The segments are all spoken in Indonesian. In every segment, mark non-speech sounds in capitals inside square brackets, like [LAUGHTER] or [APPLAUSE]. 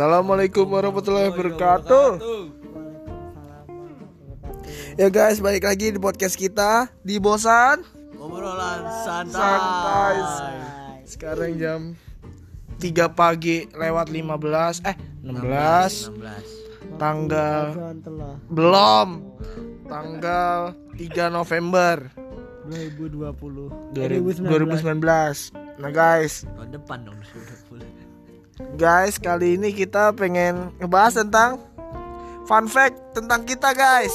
Assalamualaikum warahmatullahi wabarakatuh. Ya guys, balik lagi di podcast kita di Bosan Obrolan santai. Santai. Sekarang jam 3 pagi lewat 15 eh 16 16. tanggal belum tanggal 3 November 2020 2019. Nah guys, Tahun depan dong 2020. Guys kali ini kita pengen ngebahas tentang fun fact tentang kita guys.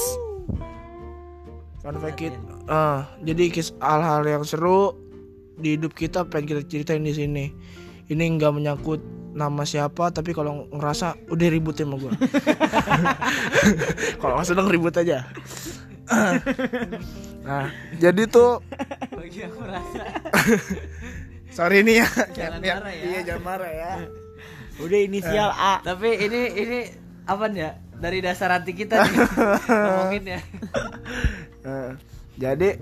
Fun fact kita, eh, jadi hal-hal yang seru di hidup kita pengen kita ceritain di sini. Ini nggak menyangkut nama siapa, tapi kalau ngerasa udah ribut sama gue. [LAUGHS] kalau nggak seneng ribut aja. [CLEARS THROAT] nah, jadi tuh Bagi aku rasa [LAUGHS] sorry nih ya, Jangan marah ya. Iya jangan marah ya. Udah inisial A. Tapi ini ini apa ya? Dari dasar hati kita nih [LAUGHS] ngomongin ya. Nah, jadi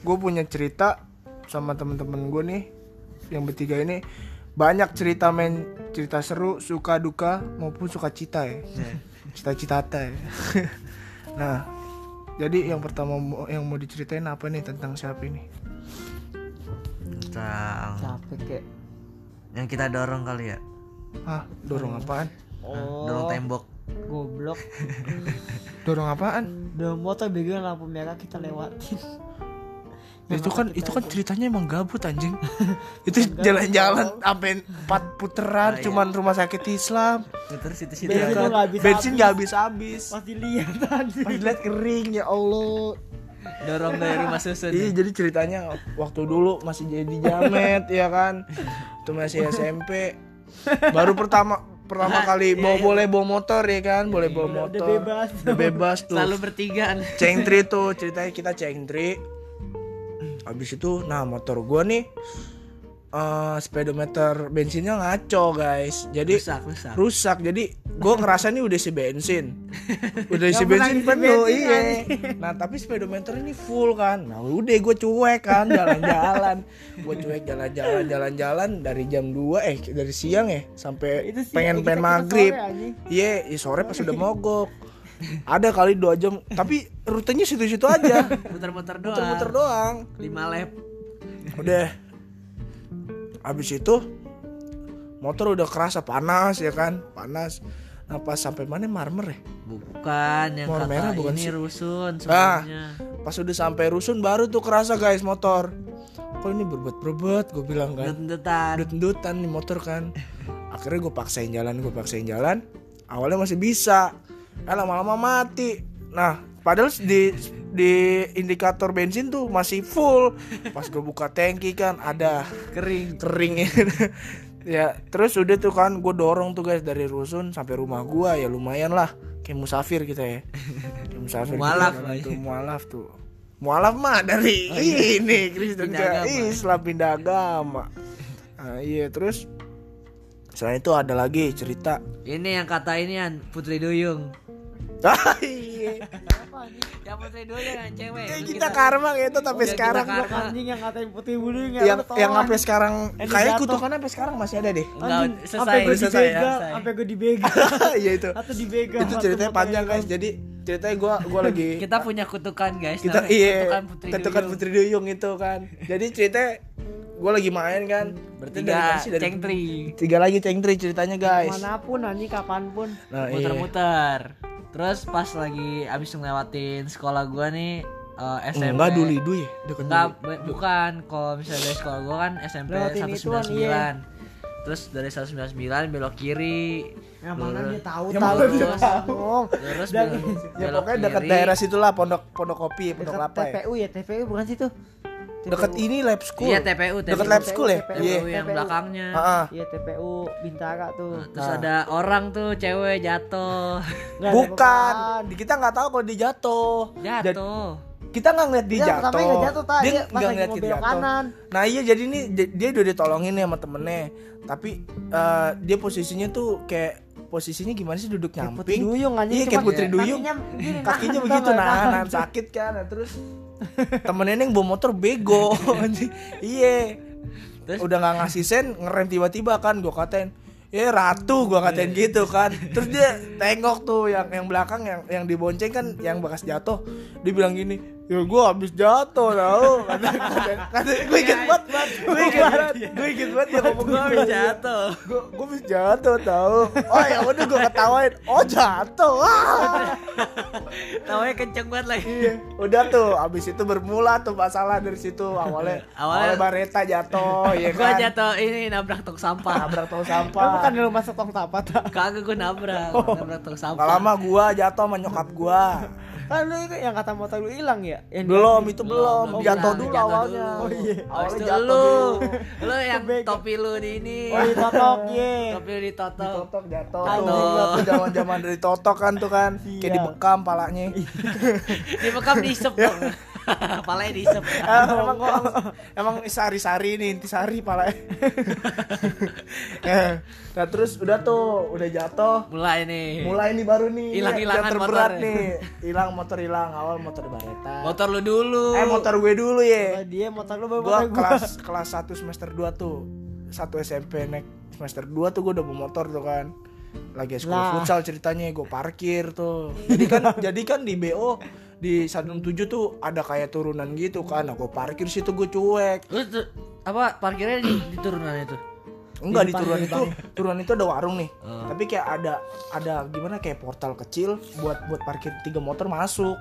gue punya cerita sama temen-temen gue nih yang bertiga ini. Banyak cerita men cerita seru suka duka maupun suka cita ya. Cita-cita ya. [LAUGHS] Nah jadi yang pertama yang mau diceritain apa nih tentang siapa ini? Tentang capek kek yang kita dorong kali ya. ah [LAUGHS] dorong apaan? Oh Dorong tembok. goblok. Dorong apaan? Udah motor bego lampu merah kita lewatin itu kan itu kan ceritanya emang gabut anjing. [LAUGHS] Itu jalan-jalan sampai empat puteran Ah, iya. cuman rumah sakit Islam. Terus itu situ Bensin ya. nggak habis bensin nggak habis-habis. Pas dilihat [LAUGHS] tadi pas lihat kering ya Allah. Dorong dari rumah susun. iya jadi ceritanya waktu dulu masih jadi jamet ya kan itu masih SMP baru pertama pertama kali bawa boleh bawa motor ya kan? Boleh bawa Udah- udah motor. bebas. udah bebas tuh. Selalu bertiga. cengtri tuh ceritanya kita cengtri. Habis itu nah motor gua nih eh speedometer bensinnya ngaco guys. Jadi Rusak, rusak. rusak. Jadi gue ngerasa nih udah isi bensin. [LAUGHS] Udah isi bensin penuh iya. nah tapi speedometer ini full kan. Nah udah gue cuek kan. Jalan-jalan. Gue cuek jalan-jalan jalan-jalan. Dari jam 2 eh dari siang ya sampai pengen pengen maghrib. iya yeah, sore pas udah mogok. Ada kali dua jam. Tapi rutenya situ-situ aja. Muter-muter doang. muter-muter doang. 5 lap. udah habis itu motor udah kerasa panas ya kan? Panas. Nah pas sampai mana marmer ya? Bukan yang kata merah bukan ini sih? rusun Ah. sebenarnya. pas udah sampai rusun baru tuh kerasa guys motor. Kok ini berbet berbet gue bilang kan. Dut-dutan. dut-dutan nih motor kan. Akhirnya gue paksain jalan gue paksain jalan. Awalnya masih bisa. Eh lama-lama mati. Nah padahal di di indikator bensin tuh masih full. Pas gue buka tangki kan ada Kering. kering. [LAUGHS] Ya terus udah tuh kan gue dorong tuh guys dari rusun sampai rumah gua. Ya lumayan lah. Kayak musafir kita ya. Kayak musafir gitu Mualaf kan, lah ya. tuh mualaf tuh. Mualaf mah dari ini Kristen Pindah ke. Islam pindah agama. Nah, iya terus selain itu ada lagi cerita. Ini yang kata ini an Putri Duyung. Ah, iya. Yang Putri Duyung yang cewek. Kayak Yang kita karma gitu tapi Yang sekarang kita karma. anjing yang ngatain putih bulu yang tolong. yang sampai sekarang Yang kayak kutukannya sampai sekarang masih ada deh Enggak, selesai. gue selesai ya, sampai gue dibegal [LAUGHS] iya itu atau dibegal itu ceritanya panjang guys jadi ceritanya gua gua lagi [LAUGHS] Kita punya kutukan guys. kita iya Kutukan Putri ketukan Duyung. putri duyung itu kan jadi ceritanya gue lagi main kan dari Bertiga sih? Dari- cengtri. tiga lagi cengtri ceritanya guys mana pun anjing kapan pun nah iya Muter-muter. Terus pas lagi abis ngelewatin sekolah gua nih eh, SMP. enggak dulu itu ya deket Enggak, bukan. Kalau misalnya dari sekolah gua kan SMP Lewatin ituan, 199. iya. Terus dari 199 belok kiri. yang mana dia tahu Yang tahu Terus Dan- belok, [LAUGHS] ya belok pokoknya dekat daerah situlah pondok pondok kopi pondok kelapa ya TPU ya TPU bukan situ dekat ini lab school Iya TPU, TPU. dekat lab school ya TPU. iya TPU yang TPU. belakangnya. Iya TPU Bintara tuh Terus Nah. ada orang tuh cewek jatuh. Bukan di kita nggak tahu kalau dia jatuh Jatuh. kita nggak ngeliat dia Iya, jatuh pertamanya nggak jatuh, Ta. dia Dia pas nggak ngeliat belok jatuh kanan. nah iya jadi nih dia, dia udah ditolongin nih sama temennya tapi eh, dia posisinya tuh kayak posisinya gimana sih duduk Putri nyamping Duyung anjing iya kayak putri duyung kakinya kakinya nahan, begitu nah, nah sakit kan Nah, terus temennya yang bawa motor bego [LAUGHS] anjing. iya Terus? udah nggak ngasih sen ngerem tiba-tiba kan gue katain ya ratu gua katain gitu kan terus dia tengok tuh yang yang belakang yang yang dibonceng kan yang bekas jatuh dia bilang gini ya gua habis jatuh tau [LAUGHS] kata gue inget banget gue inget banget gue inget banget dia ngomong Gua gitu. habis jatuh. gue gue habis jatuh tau oh ya udah gue ketawain oh jatuh Wah. Tawanya kenceng banget lagi. Iya, udah tuh abis itu bermula tuh masalah dari situ awalnya awalnya, Awalnya- Bareta jatuh ya Gua kan jatuh ini nabrak tong sampah. nabrak tong Lu sampah bukan lu masuk tong sampah tak? Kagak gua nabrak, nabrak tong Gak sampah. lama gua jatuh sama nyokap gua Kan lu itu yang kata motor lu hilang ya? Yang Belum itu Belum, belum, belum jatuh dulu jatuh awalnya dulu. Oh iya. Habis Awalnya itu jatuh lu, dulu lu yang topi lu di ini. Oh, di totok, ye. Topi lu ditotok. Totok jatuh Jatuh. tuh Gua tuh zaman-zaman dari totok kan tuh kan kayak Iya. dibekam palanya [LAUGHS] Dia bekam diisep dong. [LAUGHS] Palanya diisep. [LAUGHS] Ah, emang emang, emang sari-sari nih intisari palanya [LAUGHS] Eh, nah terus udah tuh udah jatuh Mulai nih. mulai nih baru nih Hilang-hilangan yang terberat motornya. nih hilang motor hilang awal motor Bareta Motor lu dulu. eh motor gue dulu Oh, ya dia motor lu baru gua motor gua. kelas [LAUGHS] kelas 1 semester 2 tuh satu SMP naik semester 2 tuh gue udah bawa motor tuh kan lagi sekolah Lah. futsal ceritanya gue parkir tuh. Jadi kan [LAUGHS] jadi kan di BO di 167 tuh ada kayak turunan gitu kan. Aku parkir situ gue cuek. Lu tuh, apa parkirnya di, di turunan itu? enggak di depan, turunan itu. turunan itu ada warung nih. Oh. tapi kayak ada ada gimana kayak portal kecil buat buat parkir tiga motor masuk.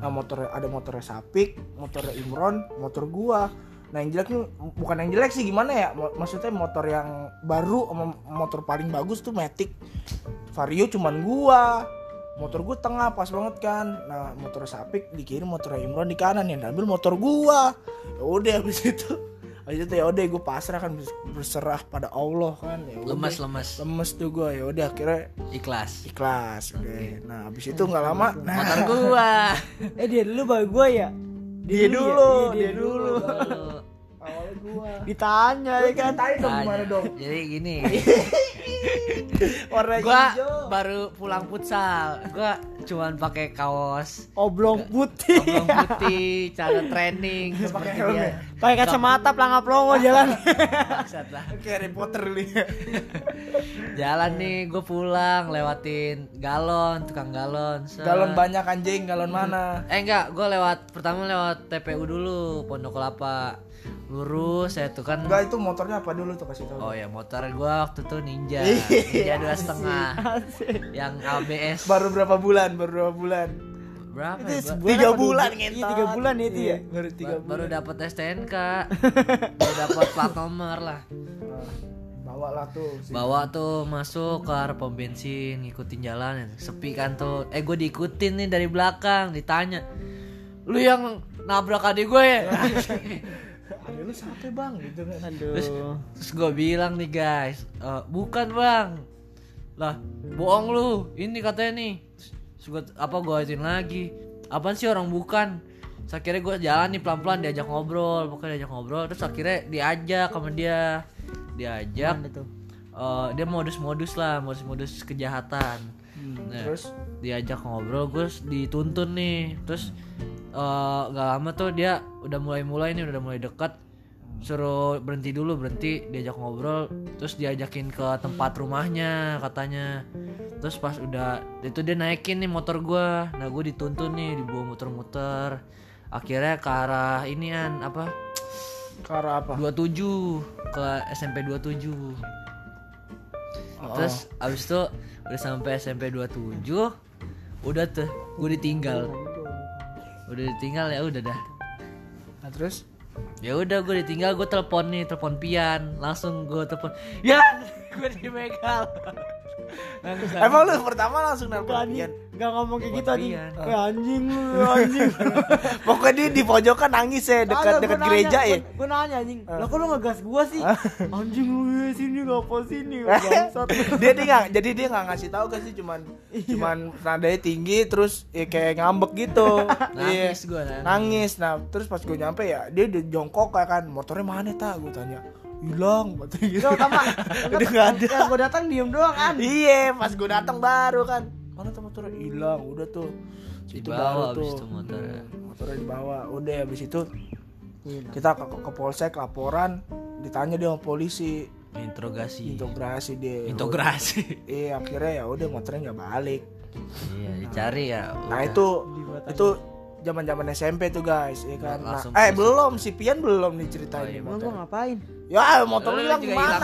Nah motor ada motornya Sapik motornya Imron motor gua nah yang jelek nih bukan yang jelek sih gimana ya maksudnya motor yang baru sama motor paling bagus tuh Matic Vario cuman gua motor gua tengah pas banget kan nah motor Sapik di kiri motor Imron di kanan yang ambil motor gua ya udah habis itu habis itu ya udah gue pasrah kan berserah pada Allah kan ya udah. Lemes lemes. lemes tuh gue ya udah akhirnya Ikhlas. ikhlas oke nah habis itu nggak lama nah Motor gua. [LAUGHS] Eh dia dulu baru gua ya? Dia dulu dia dulu awalnya gua Ditanya ya kan. ceritain dong tanya. gimana dong Jadi gini. [LAUGHS] warna gua hijau baru pulang futsal. Gua cuman pakai kaos Oblong putih. oblong putih, celana training, pakai seperti helm ya Pakai kacamata pelangap longo jalan. [LAUGHS] Lah. [LAUGHS] kayak Harry Potter nih Jalan nih, gue pulang lewatin galon, tukang galon. set. galon banyak anjing galon mana Eh enggak, gue lewat pertama lewat TPU dulu, Pondok Kelapa. Lurus saya tuh kan. enggak itu motornya apa dulu tuh kasih tahu Oh ya motor gue waktu tuh Ninja, Iya, Ninja dua setengah, yang ABS. baru berapa bulan baru berapa bulan Berapa? Itu ya, Gua- tiga bulan bu- ngentot Iya tiga bulan ya itu ya. baru tiga ba- baru dapat STNK, [LAUGHS] baru dapat plat nomor lah. Nah, bawa lah tuh si- Bawa tuh masuk ke arah pom bensin, ngikutin jalan, sepi kan tuh. Eh gue diikutin nih dari belakang, ditanya, lu yang nabrak adik gue ya? [LAUGHS] lu siapa bang gitu kan Aduh. Terus gue bilang nih guys, "Eh, bukan bang, lah bohong lu, ini katanya nih. Terus gua, apa gue ajarin lagi, apaan sih orang bukan? Terus akhirnya gue jalan nih pelan-pelan diajak ngobrol, pokoknya diajak ngobrol. Terus akhirnya diajak sama dia, diajak. Eh, dia modus-modus lah, modus-modus kejahatan. Nah, terus diajak ngobrol, gue dituntun nih. Terus eh, gak lama tuh dia udah mulai-mulai nih, udah mulai dekat. Suruh berhenti dulu, berhenti, diajak ngobrol, terus diajakin ke tempat rumahnya katanya. Terus pas udah itu dia naikin nih motor gua. Nah, gue dituntun nih, dibawa muter-muter. Akhirnya ke arah inian apa? ke arah apa 27 ke SMP 27. Terus abis itu udah sampai SMP 27 udah tuh gue ditinggal. Udah ditinggal ya udah dah. nah terus Ya udah gue ditinggal gue telepon nih, telepon Pian. Langsung gue telepon. Ya, gue dibegal. Langsung. emang lu pertama langsung nelpon Pian Gak ngomong kayak gitu anjing. Eh, anjing lu, anjing. [LAUGHS] pokoknya dia di pojokan nangis ya dekat dekat gereja ya Gue nanya anjing. Lah kok lu ngegas gua sih? [LAUGHS] Anjing lu ya sini ngapa sini? [LAUGHS] Bangsat. dia dia nggak jadi dia nggak ngasih tahu kan sih cuman cuman nadanya tinggi terus ya kayak ngambek gitu Iya. Nangis gue nah. nangis nah terus pas gue nyampe ya dia udah jongkok kayak kan motornya mana tak gue tanya hilang gitu Gak utama. udah nggak ada Yang gue datang diem doang kan. iya pas gue datang baru kan mana tuh motornya hilang udah tuh itu Dibawa baru abis tuh itu motornya. Hmm, motornya dibawa udah habis itu kita ke, ke, polsek laporan ditanya dia sama polisi Interogasi. integrasi dia Integrasi. [LAUGHS] iya akhirnya ya udah motornya nggak balik iya, dicari ya. nah udah. itu itu zaman zaman SMP tuh guys ya kan nah, Langsung eh belum si Pian belum diceritain nih Emang motor gua ngapain? ya motor Lu hilang gimana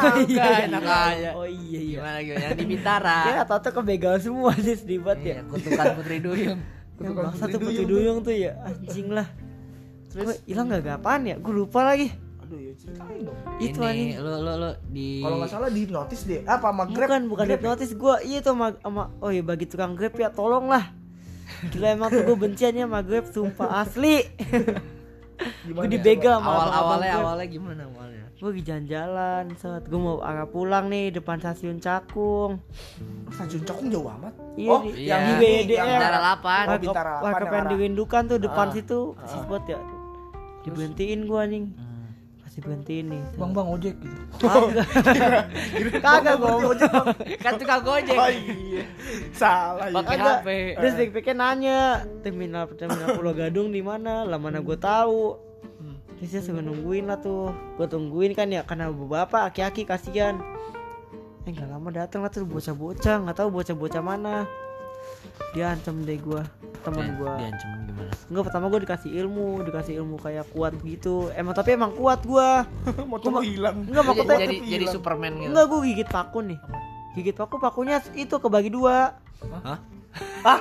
enak aja. Oh iya iya. Gimana gimana yang di Bintara. [LAUGHS] Ya atau kebegal semua sih Iya, ya. kutukan Putri Duyung. [LAUGHS] Yang bangsa tuh putih duyung tuh ya anjing lah. Terus hilang gak apaan ya? Gue lupa lagi. aduh ya ceritain dong Itu Ini lu lu lu di kalau nggak salah di notis deh apa sama grab Bukan bukan Grab ya? hipnotis gue Iya tuh sama, sama Oh iya bagi tukang grab ya tolong lah Gila emang tuh gue benciannya sama grab Sumpah. Asli. Gimana Gue ya? dibegal sama awal awalnya Grab. awalnya gimana awalnya? Gue lagi jalan-jalan saat gue mau arah pulang nih depan stasiun Cakung. Stasiun Cakung jauh amat. Iya, oh di- yang di yang Bintara 8. Oh, Bintara warga Lapan yang pengen dirindukan tuh depan Ah, situ. Si spot ya. Diberhentiin gue anjing pasti berhentiin nih bang bang ojek gitu kagak kagak gue kan tukang gojek. oh iya salah ya Pakai Kagak. HP. Terus pikir nanya terminal terminal Pulau Gadung di mana? Lah mana gue tahu. Terus dia suruh nungguin lah tuh. Gue tungguin kan ya karena bapak aki-aki kasihan. Eh nggak lama datang lah tuh bocah-bocah nggak tahu bocah-bocah mana. Dia ancam deh gue teman gue. Dia ancam gimana? Enggak pertama gue dikasih ilmu, dikasih ilmu kayak kuat gitu. Emang tapi emang kuat gue. [LAUGHS] motor lu hilang Enggak Jadi, maksudnya jadi, jadi Superman gitu. enggak gue gigit paku nih. Gigit paku pakunya itu kebagi dua. Hah?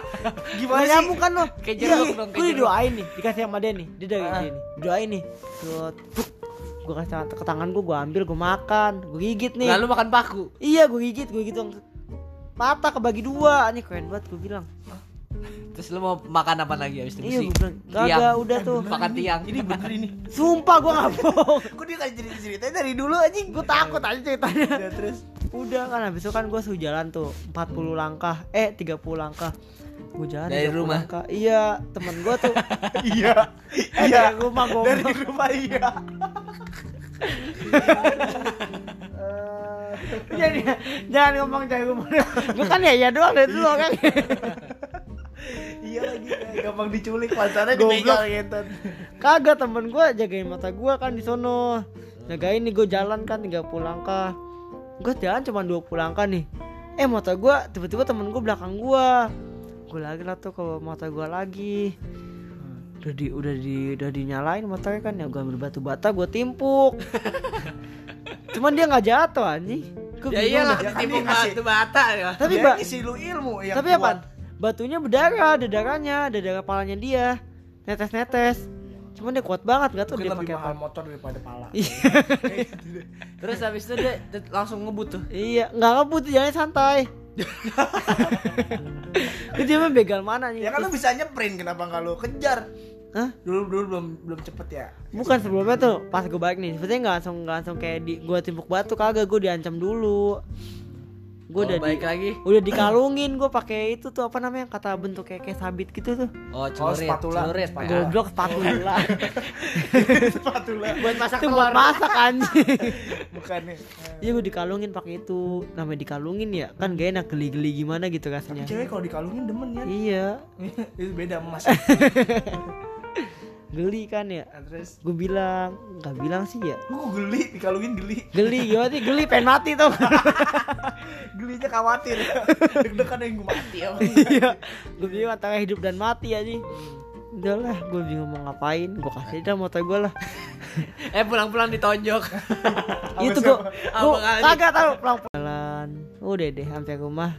Gimana sih? nyambung kan lo? [LAUGHS] Kayak Iya, jeruk dong, kayak Gue didoain nih, dikasih sama dia nih. Dia dari Ah. nih. Doain nih. Terus gue kasih tangan ke tangan gue, gue ambil, gue makan, gue gigit nih. Lalu makan paku. Iya, gue gigit, gue gitu. Patah kebagi dua, nih keren banget gue bilang. Terus lu mau makan apa lagi habis itu? Iya, kagak udah tuh. [LAUGHS] Makan tiang. ini bener ini Sumpah gue nggak bohong. [LAUGHS] kok dia kayak jadi ceritanya dari dulu anjing Gue takut aja ceritanya. ya terus Udah kan habis itu kan gue suruh jalan tuh 40 langkah, eh 30 langkah. Gue jalan Dari 30 rumah? langkah. Iya, temen gue tuh [LAUGHS] iya eh, iya dari rumah gue. dari rumah iya Jadi jangan ngomong dari rumah. Gue kan ya ya doang dari dulu kan. iya lagi gampang diculik pacarnya Goblok. dipegang gitu Kagak temen gue jagain mata gue kan di sono. Jagain nih gue jalan kan 30 langkah. Gue jalan cuma 20 langkah nih. Eh motor gue tiba-tiba temen gue belakang gue. Gue lagi lah tuh ke motor gue lagi. Udah di udah di udah dinyalain motornya kan ya gue ambil batu bata gue timpuk. Cuman dia nggak jatuh anjing. Ya bingung iyalah, ngasih- batu bata ya. Tapi Mbak, ngisi lu ilmu yang Tapi apa? Batunya berdarah, ada darahnya, ada darah palanya dia. Netes-netes. Cuman dia kuat banget, gak tau Mungkin dia lebih pakai mahal apa. motor daripada pala Iya. [LAUGHS] Terus habis itu dia dia langsung ngebut tuh. Iya, nggak ngebut jalan santai. Itu [LAUGHS] dia mah begal mana nih? ya kan lu bisa nyeprin kenapa nggak lu kejar Hah? dulu dulu belum belum cepet ya Bukan sebelumnya tuh pas gue balik nih, sebenarnya nggak langsung nggak langsung kayak di gue timpuk batu kagak, gue diancam dulu. Gue Oh, udah baik di, lagi. udah dikalungin gue pakai itu tuh apa namanya kata bentuk kayak kayak sabit gitu tuh. Oh, celurit. spatula. Celurit. Spatula. ya. Goblok spatula. spatula Buat masak itu buat masak anjing. [LAUGHS] bukannya Iya gue dikalungin pakai itu namanya dikalungin ya kan gak enak geli-geli gimana gitu rasanya. cewek kalau dikalungin demen ya Iya [LAUGHS] itu beda emas [LAUGHS] geli kan ya. Nah, terus Gue bilang nggak bilang sih ya. lu kok geli dikalungin geli Geli gimana sih geli pengen mati tuh. [LAUGHS] gelinya khawatir deg-degan yang gue mati ya Iya. gue bingung antara hidup dan mati aja. Udah lah gue bingung mau ngapain. Gue kasih dah motor gue lah. Eh pulang-pulang ditonjok. [LAUGHS] itu gue kagak tahu pelan pelan. Udah deh sampai rumah.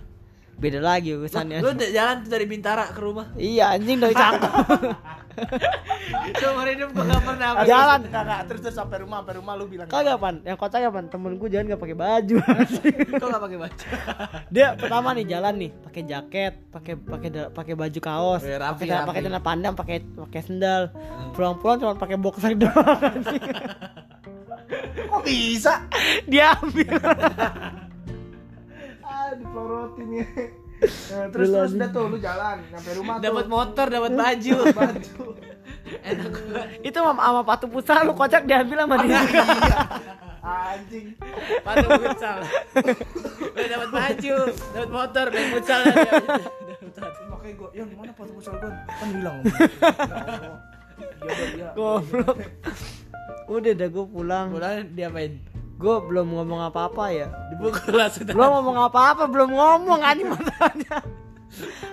Beda lagi urusannya. Lu udah jalan tuh dari Bintara ke rumah. Iya anjing dari cangkok. [LAUGHS] Seumur hidup gua gak pernah apa. Jalan. kakak terus terus sampai rumah sampai rumah lu bilang Kagak pan, yang kocak ya pan, temen gue jalan gak pakai baju. [LAUGHS] Kok gak pakai baju? [LAUGHS] Dia pertama nih jalan nih, pakai jaket, pakai pakai pakai baju kaos, Eh, pakai pakai celana pandang, pakai pakai sendal. Pulang-pulang cuma pakai boxer doang. kok bisa Dia ambil. Ya [LAUGHS] Nah, terus terus anjing. udah tuh lu jalan sampai rumah Dapat motor, dapat baju. [LAUGHS] baju Enak. Itu sama, sama patu futsal lu kocak diambil sama dia. [LAUGHS] anjing Patu futsal. Udah dapat baju, dapat motor, main futsal makanya gue yang mana foto pusat gue kan bilang ya udah dia Goblok. Udah dah gue pulang. Pulang dia main. Gue belum ngomong apa-apa ya Dipukul langsung. belum ngomong apa-apa belum ngomong anjing matanya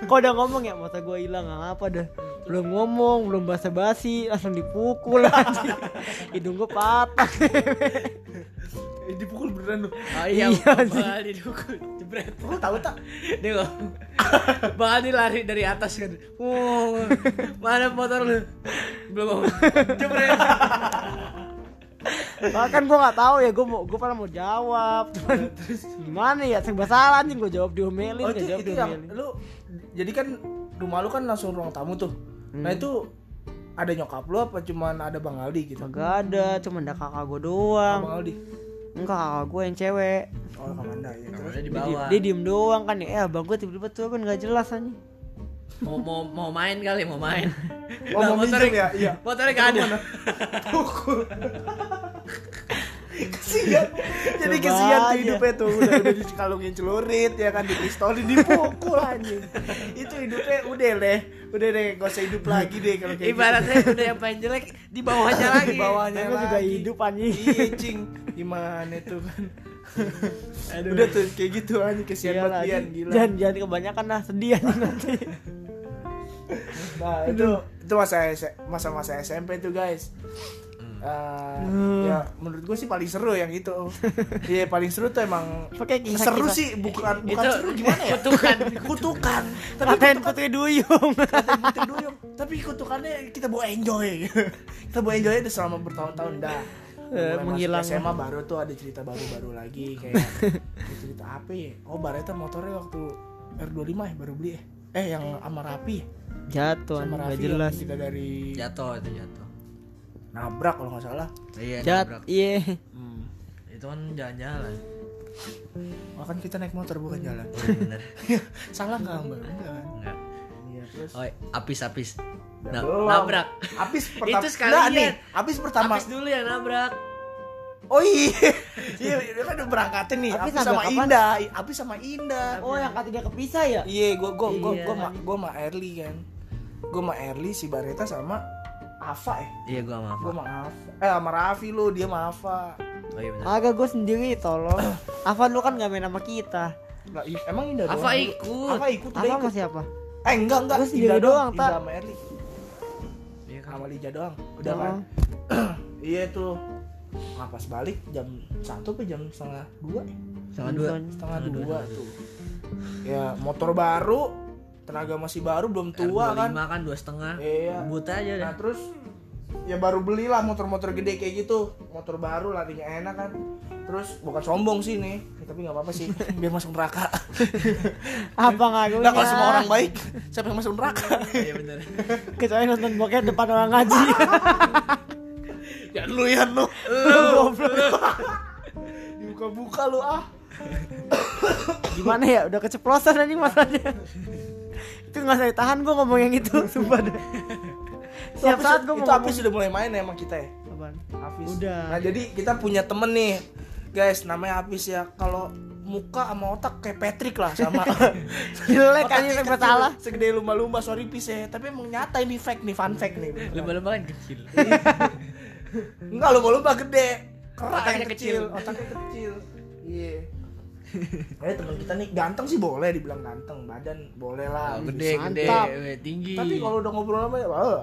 kok udah ngomong ya mata gue hilang apa dah belum ngomong belum basa-basi langsung dipukul [LAUGHS] anjing hidung gue patah Eh, dipukul beneran lu. Oh iya, Iya, dipukul. Jebret. Lu tahu tak? Dia ngomong. [LAUGHS] Bang Aldi lari dari atas kan. Wow, mana motor lu? Belum ngomong. Jebret. [LAUGHS] bahkan gue nggak tahu ya gue mau gue pernah mau jawab cuman [LAUGHS] gimana ya serba salah anjing gue jawab diomelin Oh gak itu, jawab itu yang diomelin lu jadi kan rumah lu kan langsung ruang tamu tuh. Nah itu ada nyokap lu apa cuman ada Bang Aldi gitu? Kagak ada, cuma ada kakak gue doang. Bang Aldi. Enggak kakak gue yang cewek. Oh, Kamanda ya. Terus di Dia, bawah. dia diem doang kan ya. Eh abang gue tiba-tiba tuh kan nggak jelas aja. Mau mau mau main kali, mau main. Oh, Lah, mau motornya- minjem ya? Iya. Motornya gak ada. [LAUGHS] pukul. Kesian. Jadi Coba kesian tuh aja. hidupnya tuh udah udah dikalungin celurit ya kan dipistolin dipukul anjing. Itu hidupnya udah deh. Udah deh gak usah hidup lagi deh kalau kayak Ibaratnya udah yang paling jelek di bawahnya [LAUGHS] gitu. lagi. di bawahnya Gue juga lagi. hidup anjing. Iya, cing. Gimana tuh kan. Udah tuh kayak gitu anjing kesian banget anjing. gila. Jangan jangan kebanyakan lah sedih anjing [LAUGHS] nanti. Nah, itu itu masa S- masa-masa SMP tuh, guys. Eh, ya menurut gue sih paling seru yang itu. [LAUGHS] Iya, paling seru tuh emang Pakai kisah seru kisah. sih bukan bukan Itu seru gimana ya? kutukan. [LAUGHS] kutukan. Tapi kutukan putri duyung. [LAUGHS] Putri Duyung. Tapi kutukannya kita bawa enjoy. kita bawa enjoy itu selama bertahun-tahun dah. Eh, Mulai menghilang. SMA baru tuh ada cerita baru-baru lagi kayak cerita apa ya? Oh, Bareta motornya waktu R25 ya baru beli ya. Eh yang sama Rapi ya? Jatuh sama jelas. kita dari Jatuh itu jatuh. Nabrak kalau nggak salah. Iya, Jat, nabrak. iya. Hmm. Itu kan jalan-jalan. Oh, kan kita naik motor bukan jalan. Oh, iya bener. salah nggak mbak? Enggak kan? Enggak. Iya terus. Oh, apis-apis. Na- Belum. nabrak. Apis [LAUGHS] pertama. Itu sekalian. Nggak, nih. Apis pertama. Apis dulu yang nabrak. Oh iya. Iya, dia kan udah berangkatin nih. Apis Apis, sama apaan? Indah. Apis sama Indah. Oh yang ketiga kepisah ya? Iya, gua gua gua Iya. gua ma gua sama Erli kan. Gua sama Erli si Bareta sama Ava ya. Iya, gua sama Gua sama Ava. Eh sama Raffi lu, dia sama Ava. Oh iya benar. Agak gue sendiri tolong. [COUGHS] Afan lu kan gak main sama kita. Lah, i- emang Indah Ava doang dulu? ikut. Ava ikut ikut. sama siapa? Eh enggak enggak. Gua sendiri Indah doang, Indah Tak. sama Erli. Iya kan. Sama Lija doang. Udah Oh. kan. [COUGHS] iya tuh. Nah, pas balik jam satu apa jam setengah dua ya? Sama dua. setengah dua tuh ya motor baru tenaga masih baru belum tua kan kan dua setengah. iya But aja deh. nah terus ya baru belilah motor-motor gede kayak gitu motor baru larinya enak kan terus bukan sombong sih nih Ya, tapi nggak apa-apa sih [LAUGHS] biar masuk neraka [LAUGHS] Apa ngakunya? nah kalau semua orang baik siapa yang masuk neraka Iya benar. [LAUGHS] Kecuali nonton bokep depan orang ngaji. ya lu ya lu Goblok. dibuka-buka lu ah Gimana ya? Udah keceplosan anjing masalahnya. Itu nggak saya tahan gue ngomong yang itu, [LAUGHS] sumpah deh. Itu saat gue itu mau Hafiz sudah mulai main ya sama kita ya Apaan? Hafiz. Udah. Nah jadi kita punya temen nih, guys, namanya Hafiz ya. Kalau muka sama otak kayak Patrick lah sama. [LAUGHS] Jelek serba kecil, salah. Segede lumba-lumba, sorry Pis ya. Tapi emang nyata ini fact nih, fun fact nih. Lumba-lumba kan kecil. [LAUGHS] Enggak lumba-lumba gede. Kerak Otaknya yang kecil, kecil. otaknya kecil. Iya. Eh teman kita nih ganteng sih boleh dibilang ganteng, badan boleh lah. Oh, gede, gede, tinggi. Tapi kalau udah ngobrol sama ya, Wah.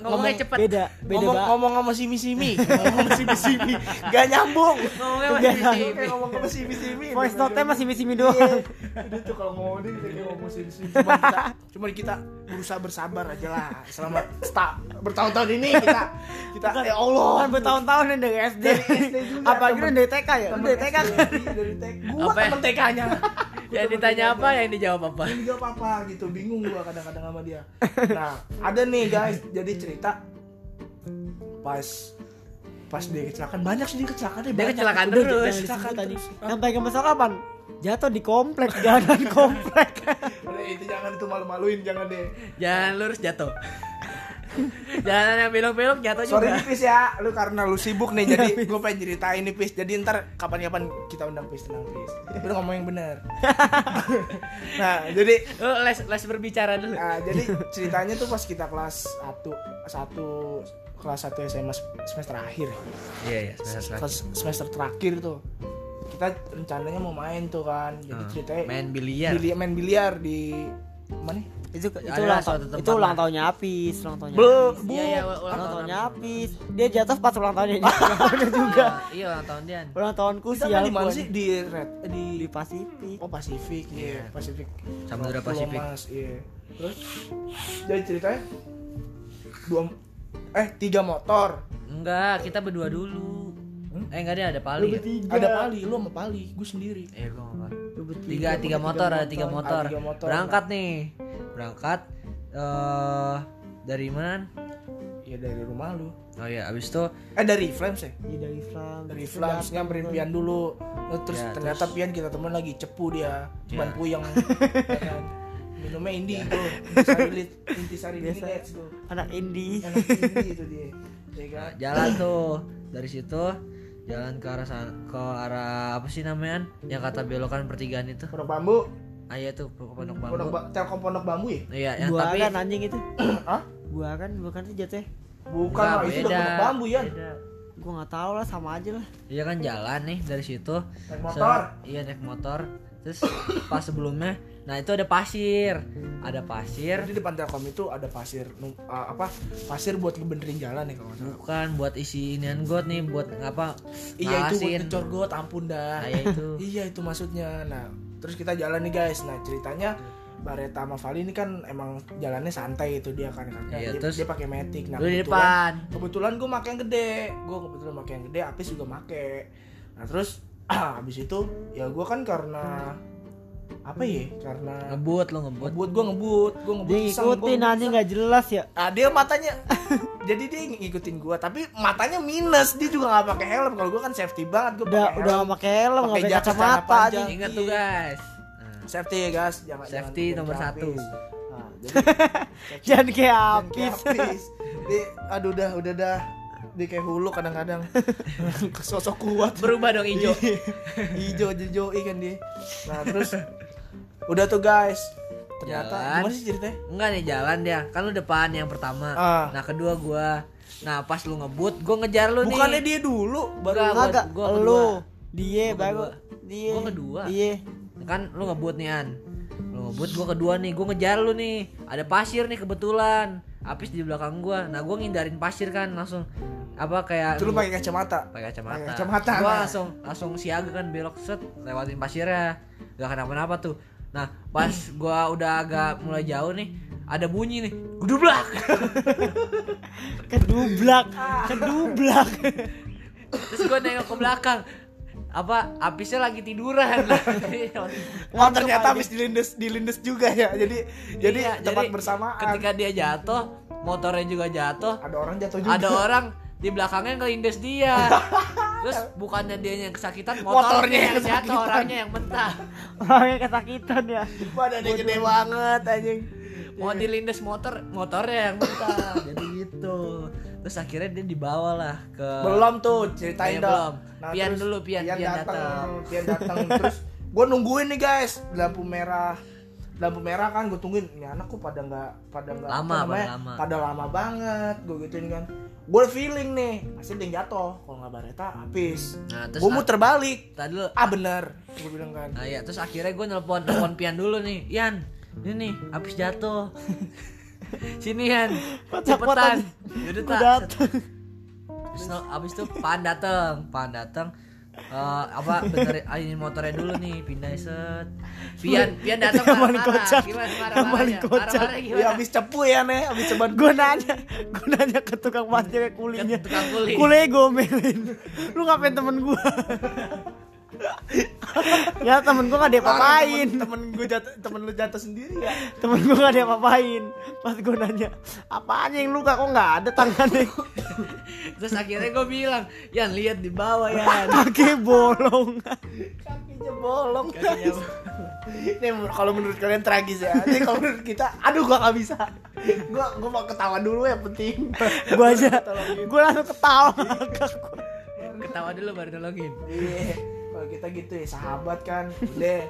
ngomongnya, cepet. Beda, beda ngomong, ngomong sama simi simi, [LAUGHS] ngomong sama simi simi, gak nyambung. Ngomongnya Kayak tinggi. ngomong sama simi simi. Voice note-nya masih misi-misi Iya. doang. Udah tuh kalau ngomong dia kayak ngomong simi simi. Cuma kita, cuma kita berusaha bersabar aja lah. Selama sta, bertahun-tahun ini kita kita ya Allah. Kan bertahun-tahun dari SD. Apalagi temen- lu dari TK ya? Dari TK kan? SD, dari TK. Gua Apa ya? temen TK-nya. [LAUGHS] Yang ditanya apa, yang dijawab apa. Ini gak apa-apa gitu, bingung gua kadang-kadang sama dia. Nah, ada nih guys, jadi cerita pas pas dia kecelakaan banyak sih dia kecelakaan Dia kecelakaan Udah, terus. jangan Kecelakaan tadi. terus. Sampai ke masa kapan? Jatuh di komplek, jalanan komplek. Udah [LAUGHS] itu jangan itu malu-maluin jangan deh. Jangan lurus jatuh. [LAUGHS] Jalan yang belok-belok jatuh Sorry juga. nih Pis ya, lu karena lu sibuk nih jadi [LAUGHS] gue pengen ceritain nih Pis. Jadi ntar kapan-kapan kita undang Pis tenang Pis. [LAUGHS] Lu ngomong yang bener. nah jadi Lu les les berbicara dulu. nah, jadi ceritanya tuh pas kita kelas 1 satu kelas 1 SMA semester akhir ya. Iya iya semester terakhir. Semester terakhir tuh kita rencananya mau main tuh kan jadi Ah, ceritanya main biliar. biliar main biliar di mana nih? Itu itu Ada ulang tahun itu ulang tahunnya Apis ulang tahunnya Be- Apis. bu Iya iya ulang ulang tahun tahunnya Apis dia jatuh pas ulang tahunnya juga [LAUGHS] ulang tahunnya juga Iya ulang tahun Dian. ulang tahunku sih main di mana sih di red eh, di di Pasifik oh Pasifik iya Iya. Pasifik Samudra Pasifik. Iya terus jadi ceritanya dua eh tiga motor Enggak, kita berdua dulu. Eh enggak ada ada Pali. ya? ada Pali lu sama Pali gue sendiri Eh gua enggak. Lu bertiga. Tiga tiga motor ada tiga motor. Ah, tiga motor. Berangkat nih. Berangkat eh dari mana? ya dari rumah lu. Oh iya, abis itu eh dari Flames ya? Iya, dari Flam dari Flames nyamperin Pian dulu. Eh, terus Ya, ternyata Pian kita temen lagi cepu dia. Cuman Ya. puyeng. [LAUGHS] Ya kan? minumnya indigo intisari lit intisari Biasa. Village tuh anak indie enak indi itu dia. Ya kan? Jalan tuh. Dari situ jalan ke arah sana, ke arah apa sih namanya? Yang kata belokan pertigaan itu. pondok bambu Ah iya tuh pondok pondok bambu. ba telkom pondok bambu ya Iya, yang buah tapi kan anjing itu Hah? buah kan bukan sih jatuh bukan Enggak, lah itu udah pondok bambu ya beda. gua nggak tahu lah sama aja lah Iya kan jalan nih dari situ. Naik motor. Se- iya naik motor. Terus pas sebelumnya, nah itu ada pasir, ada pasir. jadi depan telkom itu ada pasir uh, apa pasir buat ngebenerin jalan ya kalau salah Bukan buat isi inian got nih, buat apa? iya itu buat ngecor got ampun dah Nah, ya itu. [LAUGHS] iya itu maksudnya nah terus kita jalan nih guys. Nah ceritanya Bareta sama Vali ini kan emang jalannya santai itu dia kan karena Iya, dia, terus dia pakai matic. Nah kebetulan- depan. kebetulan gue pakai yang gede. Gue kebetulan pakai yang gede Apis juga pakai nah terus [CLEARS THROAT] habis itu ya gue kan karena apa ya? Karena Ngebut lo ngebut. ngebut gue ngebut. Gue ngebut dia ngikutin anjing nggak jelas ya. Ah, dia matanya. [LAUGHS] Jadi dia ngikutin gue tapi matanya minus. Dia juga nggak pakai helm. Kalau gue kan safety banget gue udah pakai udah nggak pakai helm nggak Pakai kacamata anjing Ingat tuh Iya. guys. Nah, safety ya guys. Jangan Safety jangan nomor satu. Apis. Nah, jadi [LAUGHS] jangan kayak apis. Apis. Dia, aduh udah udah dah. Dia kayak hulu kadang-kadang. [LAUGHS] Sosok kuat. Berubah dong hijau. hijau hijau ikan dia. Nah terus udah tuh guys ternyata Jalan. gimana sih ceritanya Enggak nih jalan dia. Kan lu depan yang pertama. Ah. Nah, kedua gua. Nah, pas lu ngebut, gua ngejar lu bukannya nih. dia dulu baru Enggak, gua- agak gua lu dia Gua baru kedua. dia Gua kedua. iya kan lu ngebut nih an lu ngebut gua kedua nih gua ngejar lu nih ada pasir nih kebetulan Apis di belakang gua nah gua ngindarin pasir kan langsung apa kayak itu lu pakai kacamata pakai kacamata. pakai kacamata, Gua langsung langsung siaga kan belok set lewatin pasirnya. Gak kenapa-napa tuh. Nah, pas gua udah agak mulai jauh nih, ada bunyi nih. Gudublak. kedublak kedublak Terus gua nengok ke belakang. Apa apisnya lagi tiduran. [LAUGHS] Oh ternyata habis dilindes dilindes juga ya. Jadi jadi Iya, tempat jadi bersamaan. Ketika dia jatuh, motornya juga jatuh. ada orang jatuh juga. Ada orang di belakangnya ngelindes dia. [LAUGHS] Terus bukannya dia yang kesakitan, Motornya motornya yang jatuh, orangnya yang mentah. orangnya kesakitan ya Badannya gede banget anjing. mau dilindes motor motornya yang mentah [LAUGHS] jadi gitu terus akhirnya dia dibawa lah ke Belum tuh ceritain Iya, dah. belum. Pian dulu, Pian, Pian datang. Pian datang terus gue nungguin nih guys lampu merah lampu merah kan gue tungguin ini anak kok pada nggak pada nggak Lama, apa namanya, pada lama. pada lama banget gue gituin kan gue feeling nih. Pasti yang jatuh. Kalau nggak bareta habis. Nah terus gue muter balik. Tadi dulu ah bener. Gue bilang kan. Nah ya terus akhirnya gue nelpon nelpon Pian dulu nih. Ian ini nih habis jatuh. [LAUGHS] Sini Ian. Cepetan. yaudah Gua tak. abis itu Pan dateng. Pan dateng Eh, apa benerin ini motornya dulu nih pindah set. Pian Pian datang Yang paling kocak. Yang paling kocak. ya habis cepu ya nih habis ceban gue nanya gue nanya ke tukang parkir kulinya. Tukang kuli. kulinya gomelin lu ngapain temen gue [LAUGHS] [LAUGHS] ya temen gue gak ada apa-apain. temen, temen gue jatuh temen lu jatuh sendiri ya. Temen gue gak ada apa-apain. Pas gue nanya apaan yang luka? Kok nggak ada tangannya? [LAUGHS] Terus akhirnya gue bilang, Yan lihat di bawah ya. [LAUGHS] kaki bolong. Kakinya bolong. Kakinya ini kalau menurut kalian tragis ya. Ini kalau menurut kita aduh gua nggak bisa. Gua gua mau ketawa dulu yang penting. Gue aja gue langsung ketawa. Ketawa dulu baru nolongin. iya kalau kita gitu ya sahabat kan udah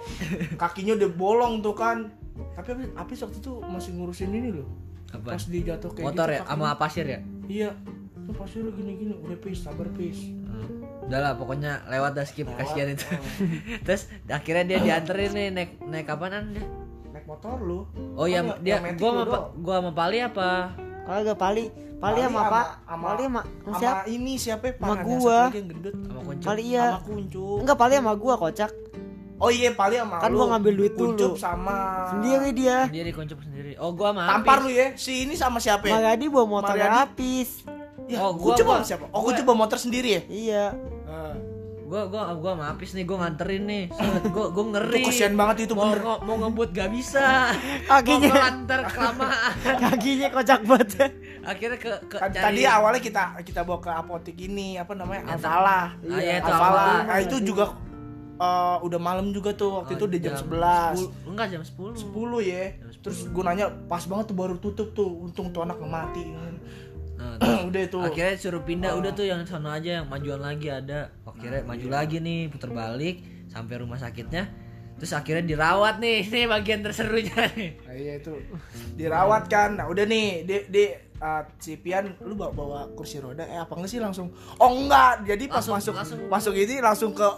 kakinya udah bolong tuh kan tapi Apis, Apis waktu itu masih ngurusin ini loh Apa? pas dia jatuh kayak Motor gitu ya, sama pasir ya. iya "Ini pasti lu gini gini udah pis sabar pis Hmm. Udah lah pokoknya lewat dah skip kasihan itu. [LAUGHS] Terus akhirnya dia dianterin nih naik naik kapanan dia? naik motor lu Oh iya dia gua sama gua sama Pali apa? Kagak pali, pali Pali sama apa? sama- Pali sama sama siapa? ini siapa ya? Sama gua. gendut Sama. Pali iya. sama kuncuk Enggak pali sama gua kocak. oh iya pali sama Kan lu gua ngambil duit dulu. Kuncup sama Sendiri dia. Sendiri kuncup sendiri. Oh gua sama tampar Apis. lu ya si ini sama siapa ya? Magadi bawa motor Mariadi. habis. Ya, Oh, gua- Kuncup gua- sama siapa? Oh, gua- Kuncup bawa motor sendiri ya? Iya. Gua gua gua sama Apis nih gua nganterin nih. Gua gua ngeri. Itu kesian banget itu mau, bener. Mau, mau ngebut gak bisa. Kakinya. Mau ngelantar kelamaan. [LAUGHS] Kakinya kocak banget. Akhirnya ke, ke Kan Tadi awalnya kita kita bawa ke apotek ini apa namanya? Yang Alfala. Ah, iya, itu Alfala. Alfala. Nah, itu juga eh, udah malam juga tuh waktu itu udah jam 11. 10. Enggak jam 10. 10 ya. Terus gue nanya pas banget tuh baru tutup tuh. Untung tuh anak mati. Nah, [CLEARS THROAT] terus udah itu. akhirnya suruh pindah udah tuh yang sana aja yang majuan lagi ada. Akhirnya maju lagi nih putar balik sampai rumah sakitnya. Terus akhirnya dirawat nih [LAUGHS] ini bagian terserunya nih. Nah, iya itu. Dirawat kan. Nah, udah nih di di uh, si Pian lu bawa, bawa kursi roda eh apa enggak sih langsung? Oh enggak jadi pas Langsung- masuk langsung. masuk ini langsung ke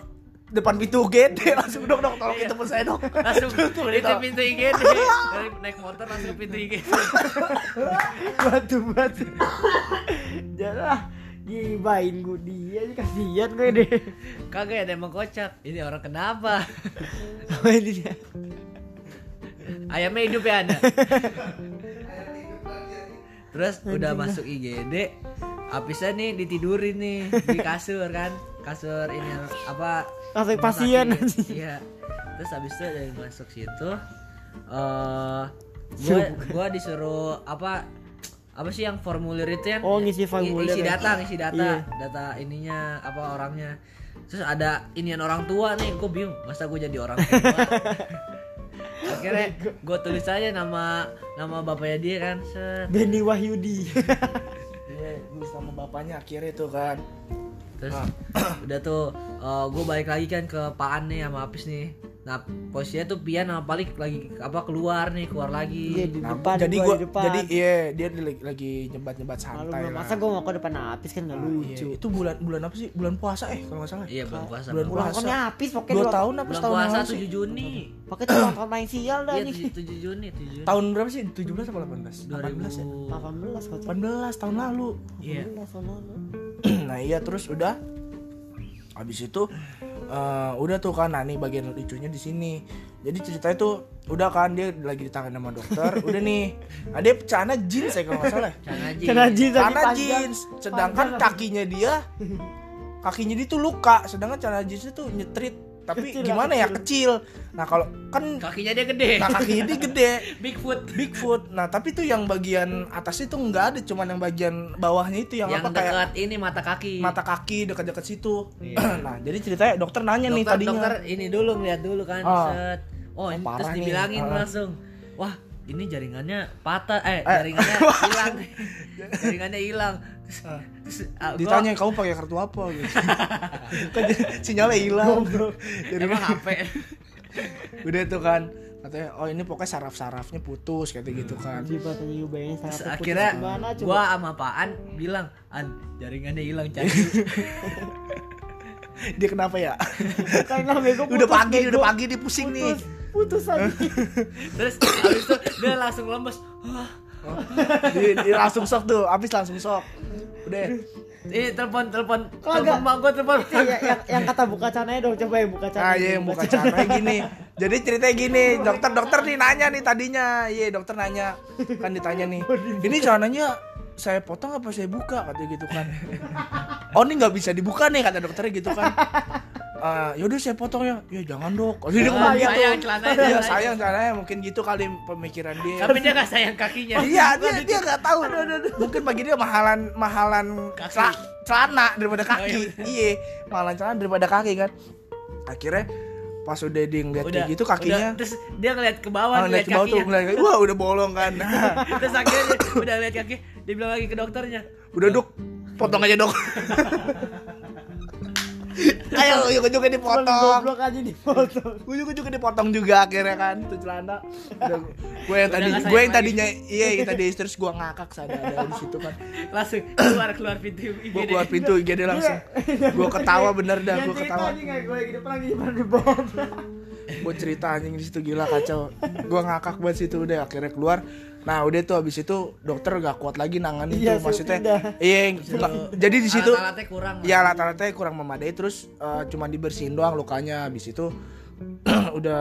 depan pintu gede [LAUGHS] langsung dok dok tolong Iya. itu saya dok langsung [LAUGHS] itu pintu IGD dari naik motor langsung pintu IGD [LAUGHS] batu batu. Jalah. Gibain gue dia kasihan gue deh. kagak ya emang kocak ini orang kenapa Apa ini dia? ayamnya hidup ya anda terus udah masuk IGD Apisnya nih ditidurin nih di kasur kan kasur ini apa Rumah pasien. iya terus habis itu dari masuk situ eh gua [LAUGHS] gua disuruh apa apa sih yang formulir itu yang Oh, ngisi formulir isi ya? data ngisi data Iya. data ininya apa orangnya terus ada inian orang tua nih gue bingung masa gue jadi orang tua [LAUGHS] akhirnya gue tulis aja nama nama bapaknya dia kan set Benny Wahyudi. [LAUGHS] iya lu sama bapaknya akhirnya tuh kan terus Ah. [COUGHS] udah tuh gue balik lagi kan ke Paan nih sama Apis nih nah posisinya tuh Pian sama Palik lagi apa keluar nih keluar Iya lagi di Nah, depan jadi depan. jadi iya dia lagi, lagi nyebat nyebat santai lah. masa gue mau ke depan habis kan nggak Iya, lucu. itu bulan bulan apa sih bulan puasa eh kalau nggak salah iya belum puasa bulan puasa. tahunnya habis pokoknya dua dua tahun apa Bulan setahun yang puasa sih 7 Juni Pakai tuh tahun main sial dah iya nih. 7, 7 Juni 7 Juni tahun berapa sih 17 apa 18 18 ya 18 kocak. 18 tahun lalu iya 18 tahun lalu. Nah iya terus udah. Habis itu eh, udah tuh kan nah nih bagian lucunya di sini. Jadi ceritanya tuh udah kan dia lagi ditangani sama dokter. Udah nih. Ada celana jeans ya kalau nggak salah. Celana jeans. Panjang. jeans. Sedangkan kakinya dia kakinya dia tuh luka. Sedangkan celana jeansnya tuh nyetrit tapi Kecil lah, gimana ya kecil nah kalau kan kakinya dia gede nah kakinya dia gede [LAUGHS] Bigfoot Bigfoot. Nah, tapi tuh yang bagian atas itu nggak ada, cuman yang bagian bawahnya itu yang, yang apa kayak dekat ini mata kaki mata kaki dekat-dekat situ. Iya. [CLEARS THROAT] nah, jadi ceritanya dokter nanya nih dokter, tadinya. dokter ini dulu ngeliat dulu kan set oh ini parah terus nih. dibilangin Ah. langsung wah ini jaringannya patah eh, Eh. jaringannya hilang [LAUGHS] jaringannya hilang terus, ah, gua- Ditanya kamu pakai kartu apa gitu. [LAUGHS] kan sinyalnya hilang. Jadi emang HP [LAUGHS] udah tuh kan katanya oh ini pokoknya saraf-sarafnya putus kayak gitu kan. Bayangin terus sarafnya putus akhirnya gimana coba. gua sama Paan bilang an jaringannya hilang candu Dia kenapa ya? Karena bego udah putus, pagi, bego. udah pagi dia pusing nih. Putus, aja. [LAUGHS] terus habis itu dia langsung lemes Wah, Dia, dia langsung sok tuh, habis langsung sok. Udah. ini telepon telepon telepon mak gua telepon Iya, yang, yang, yang kata buka cananya dong coba yang buka cananya. Ah iya yang buka caranya gini. Jadi ceritanya gini, dokter dokter nih nanya nih tadinya, iya dokter nanya kan ditanya nih, ini celananya saya potong apa saya buka katanya gitu kan. Oh ini nggak bisa dibuka nih kata dokternya gitu kan. Ah yaudah saya potong ya, ya jangan dok. Oh, dia ngomong gitu. sayang celananya, Iya celananya. sayang celananya mungkin gitu kali pemikiran dia. tapi dia gak sayang kakinya [LAUGHS] Iya dia dia nggak tahu. Mungkin bagi dia mahalan mahalan Kaki. cela- celana daripada Oh, kaki. Iya mahalan celana daripada kaki kan. Akhirnya pas udah dia ngeliat kayak gitu kakinya udah, terus dia ngeliat ke bawah Ah, ngeliat ngeliat ke bawah tuh kakinya ngeliat kayak, wah udah bolong kan [LAUGHS] terus akhirnya dia udah lihat kaki dia bilang lagi ke dokternya udah dok potong aja dok [LAUGHS] ayo ujung-ujungnya dipotong. Goblok aja dipotong. ujung-ujungnya dipotong juga akhirnya kan. Tuh celana. Udah, gue yang tadi gue yang tadinya iya yang tadi terus gue ngakak sadar ada di situ kan. Langsung keluar keluar pintu gue IGD. keluar pintu IGD langsung. Gue ketawa bener dah gue ketawa. gue lagi depan lagi di bawah. gue cerita anjing di situ gila kacau. Gue ngakak banget situ udah akhirnya keluar nah udah tuh abis itu dokter gak kuat lagi nanganin Iya, tuh maksudnya iya jadi di situ Alat-alatnya kurang ya rata-rata kurang memadai terus eh, cuma dibersihin doang lukanya. Habis itu [CLEARS THROAT] udah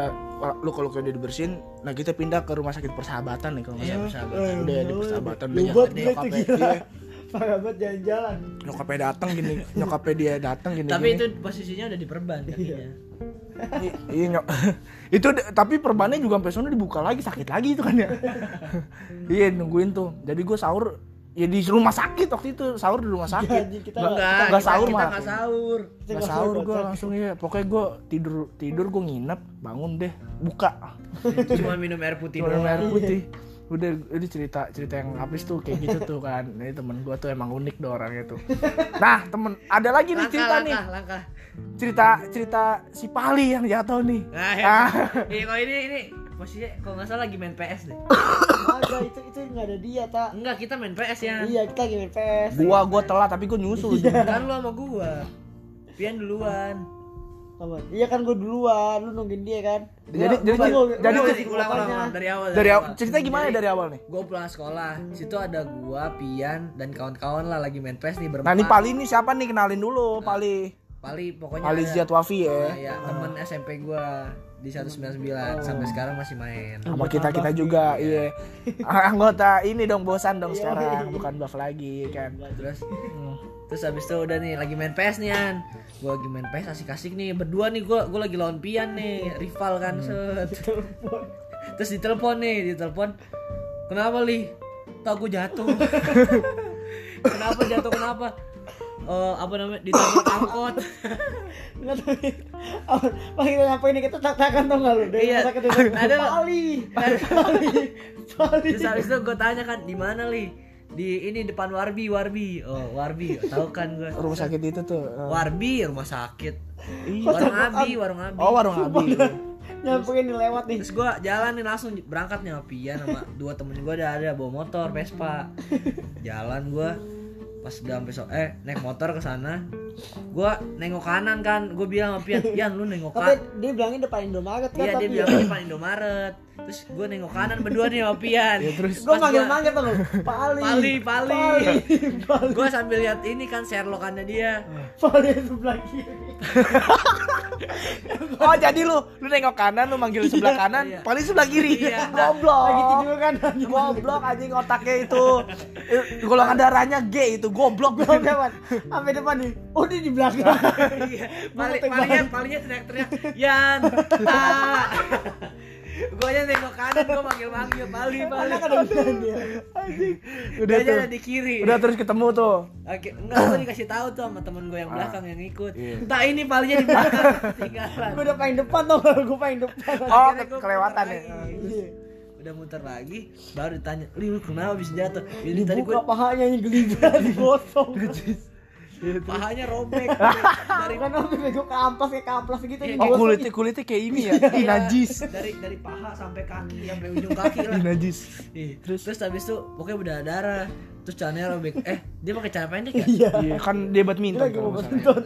luka-luka udah dibersihin. Nah kita pindah ke rumah sakit persahabatan nih kalau nggak Iya, salah persahabatan. udah di persahabatan udah nyokapnya iya, Parah banget jalan-jalan. nyokapnya datang gini nyokapnya dia datang gini Tapi gini. itu posisinya udah diperban kakinya. I- iya nyok. [LAUGHS] Itu tapi perbannya juga sampai sana dibuka lagi sakit lagi itu kan ya. [LAUGHS] Iya nungguin tuh. Jadi gue sahur ya di rumah sakit waktu itu sahur di rumah sakit. Jadi kita Nggak- sahur kita nggak sahur. Nggak sahur gue langsung ya Pokoknya gue tidur tidur gue nginep Bangun deh Buka. Cuma minum air putih Cuma doang. air putih Udah udah cerita cerita yang habis tuh kayak gitu tuh kan Ini temen gue tuh emang unik deh orangnya tuh Nah temen ada lagi nih Langkah, cerita nih langkah, langkah. Cerita cerita si Pali yang jatuh nih Nah, ya. Ah. Iya, kalau ini ini posisinya kalau nggak salah lagi main PS deh. Ada itu itu nggak ada dia tak. Enggak, kita main PS ya. Iya kita lagi main PS. Gua gua telat tapi gua nyusul Kan lu sama gua. Pian duluan. Apa? Iya kan gue duluan, lu nungguin dia kan. Jadi Gua- jadi gua- jadi, gua- jadi gua- ulang, ulang, pokoknya. ulang, dari awal. dari awal cerita gimana ya dari awal nih Gue pulang sekolah, situ ada gua, Pian, dan kawan-kawan lah lagi main PS nih berempat. Nah ini Pali nih siapa nih kenalin dulu Pali Pali pokoknya Pali Ziat Wafi ya Nah, ya, temen SMP gua di 199 sampai sekarang masih main. sama kita kita juga iya anggota ini dong bosan dong sekarang bukan buff lagi kan Terus Hmm. terus habis itu udah nih lagi main PS nih An. Gua lagi main PS asik-asik nih berdua nih gua gua lagi lawan Pian nih, rival kan set. [LAUGHS] Terus ditelepon nih, ditelepon. Kenapa li? Tau gue jatuh. [LAUGHS] [LAUGHS] kenapa jatuh kenapa? Eh, apa namanya ditabrak [COUGHS] angkot Nggak tahu nih. Apa pas kita nyampe ini kita tak-takan tau nggak lu? Dari Iya. rumah sakit itu. Ada. Pali. [LAUGHS] Pali. Pali. terus habis itu gue tanya kan di mana li di ini depan Warbi Warbi oh Warbi tahu kan gue rumah sakit itu tuh eh. Warbi rumah sakit Iya. warung Abi warung Abi oh warung abi Nyampe ini lewat nih. terus gue jalan nih langsung berangkat nih sama Pian sama dua temen gue ada ada bawa motor Vespa [LAUGHS] jalan gue pas udah sampai so eh naik motor ke sana gue nengok kanan kan. Gue bilang sama Pian Pian lu nengok Tapi kanan dia bilangnya depan Indomaret kan iya dia bilang di [CLEARS THROAT] depan Indomaret terus gue nengok kanan berdua nih sama Pian terus gue manggil manggil tuh lu. Pali. Pali, Pali. Pali. gue sambil lihat ini kan Sherlockannya dia Pali sebelah kiri. [LAUGHS] oh jadi lu lu nengok kanan lu manggil sebelah kanan Iya. paling sebelah kiri Iya. [LAUGHS] goblok Lagi tidur kan. goblok anjing otaknya itu [LAUGHS] Eh, golongan darahnya G itu goblok Gue depan. Sampai depan nih. Oh dia di belakang. iya Pali, tebak. palinya teriak-teriak Yan tak gue aja nengok kanan gue manggil manggil Pali Anak ada beneran [LAUGHS] dia. udah aja ada di kiri udah terus ketemu tuh Oke, enggak gue dikasih tahu tuh sama temen gue yang belakang yang ikut Iya. entah ini palinya di belakang [LAUGHS] tinggalan Gue udah paling depan tuh. Gue paling depan. oh kelewatan ya lagi. Iya. udah muter lagi baru ditanya li lu kenapa bisa jatuh ini tadi gue pahanya ini gelibat [LAUGHS] digosong. pahanya robek. [LAUGHS] Dari Kan aku bego kamplas kayak kamplas gitu. Iya, nih. oh kulitnya kulitnya kayak ini ya. [LAUGHS] Iya, najis. Dari dari paha sampai kaki sampai ujung kaki lah. [LAUGHS] Najis. Ih, terus? Terus habis itu pokoknya udah darah. Terus celananya robek. Eh dia pakai celana pendek ya Iya. iya kan dia badminton kalau salah. badminton.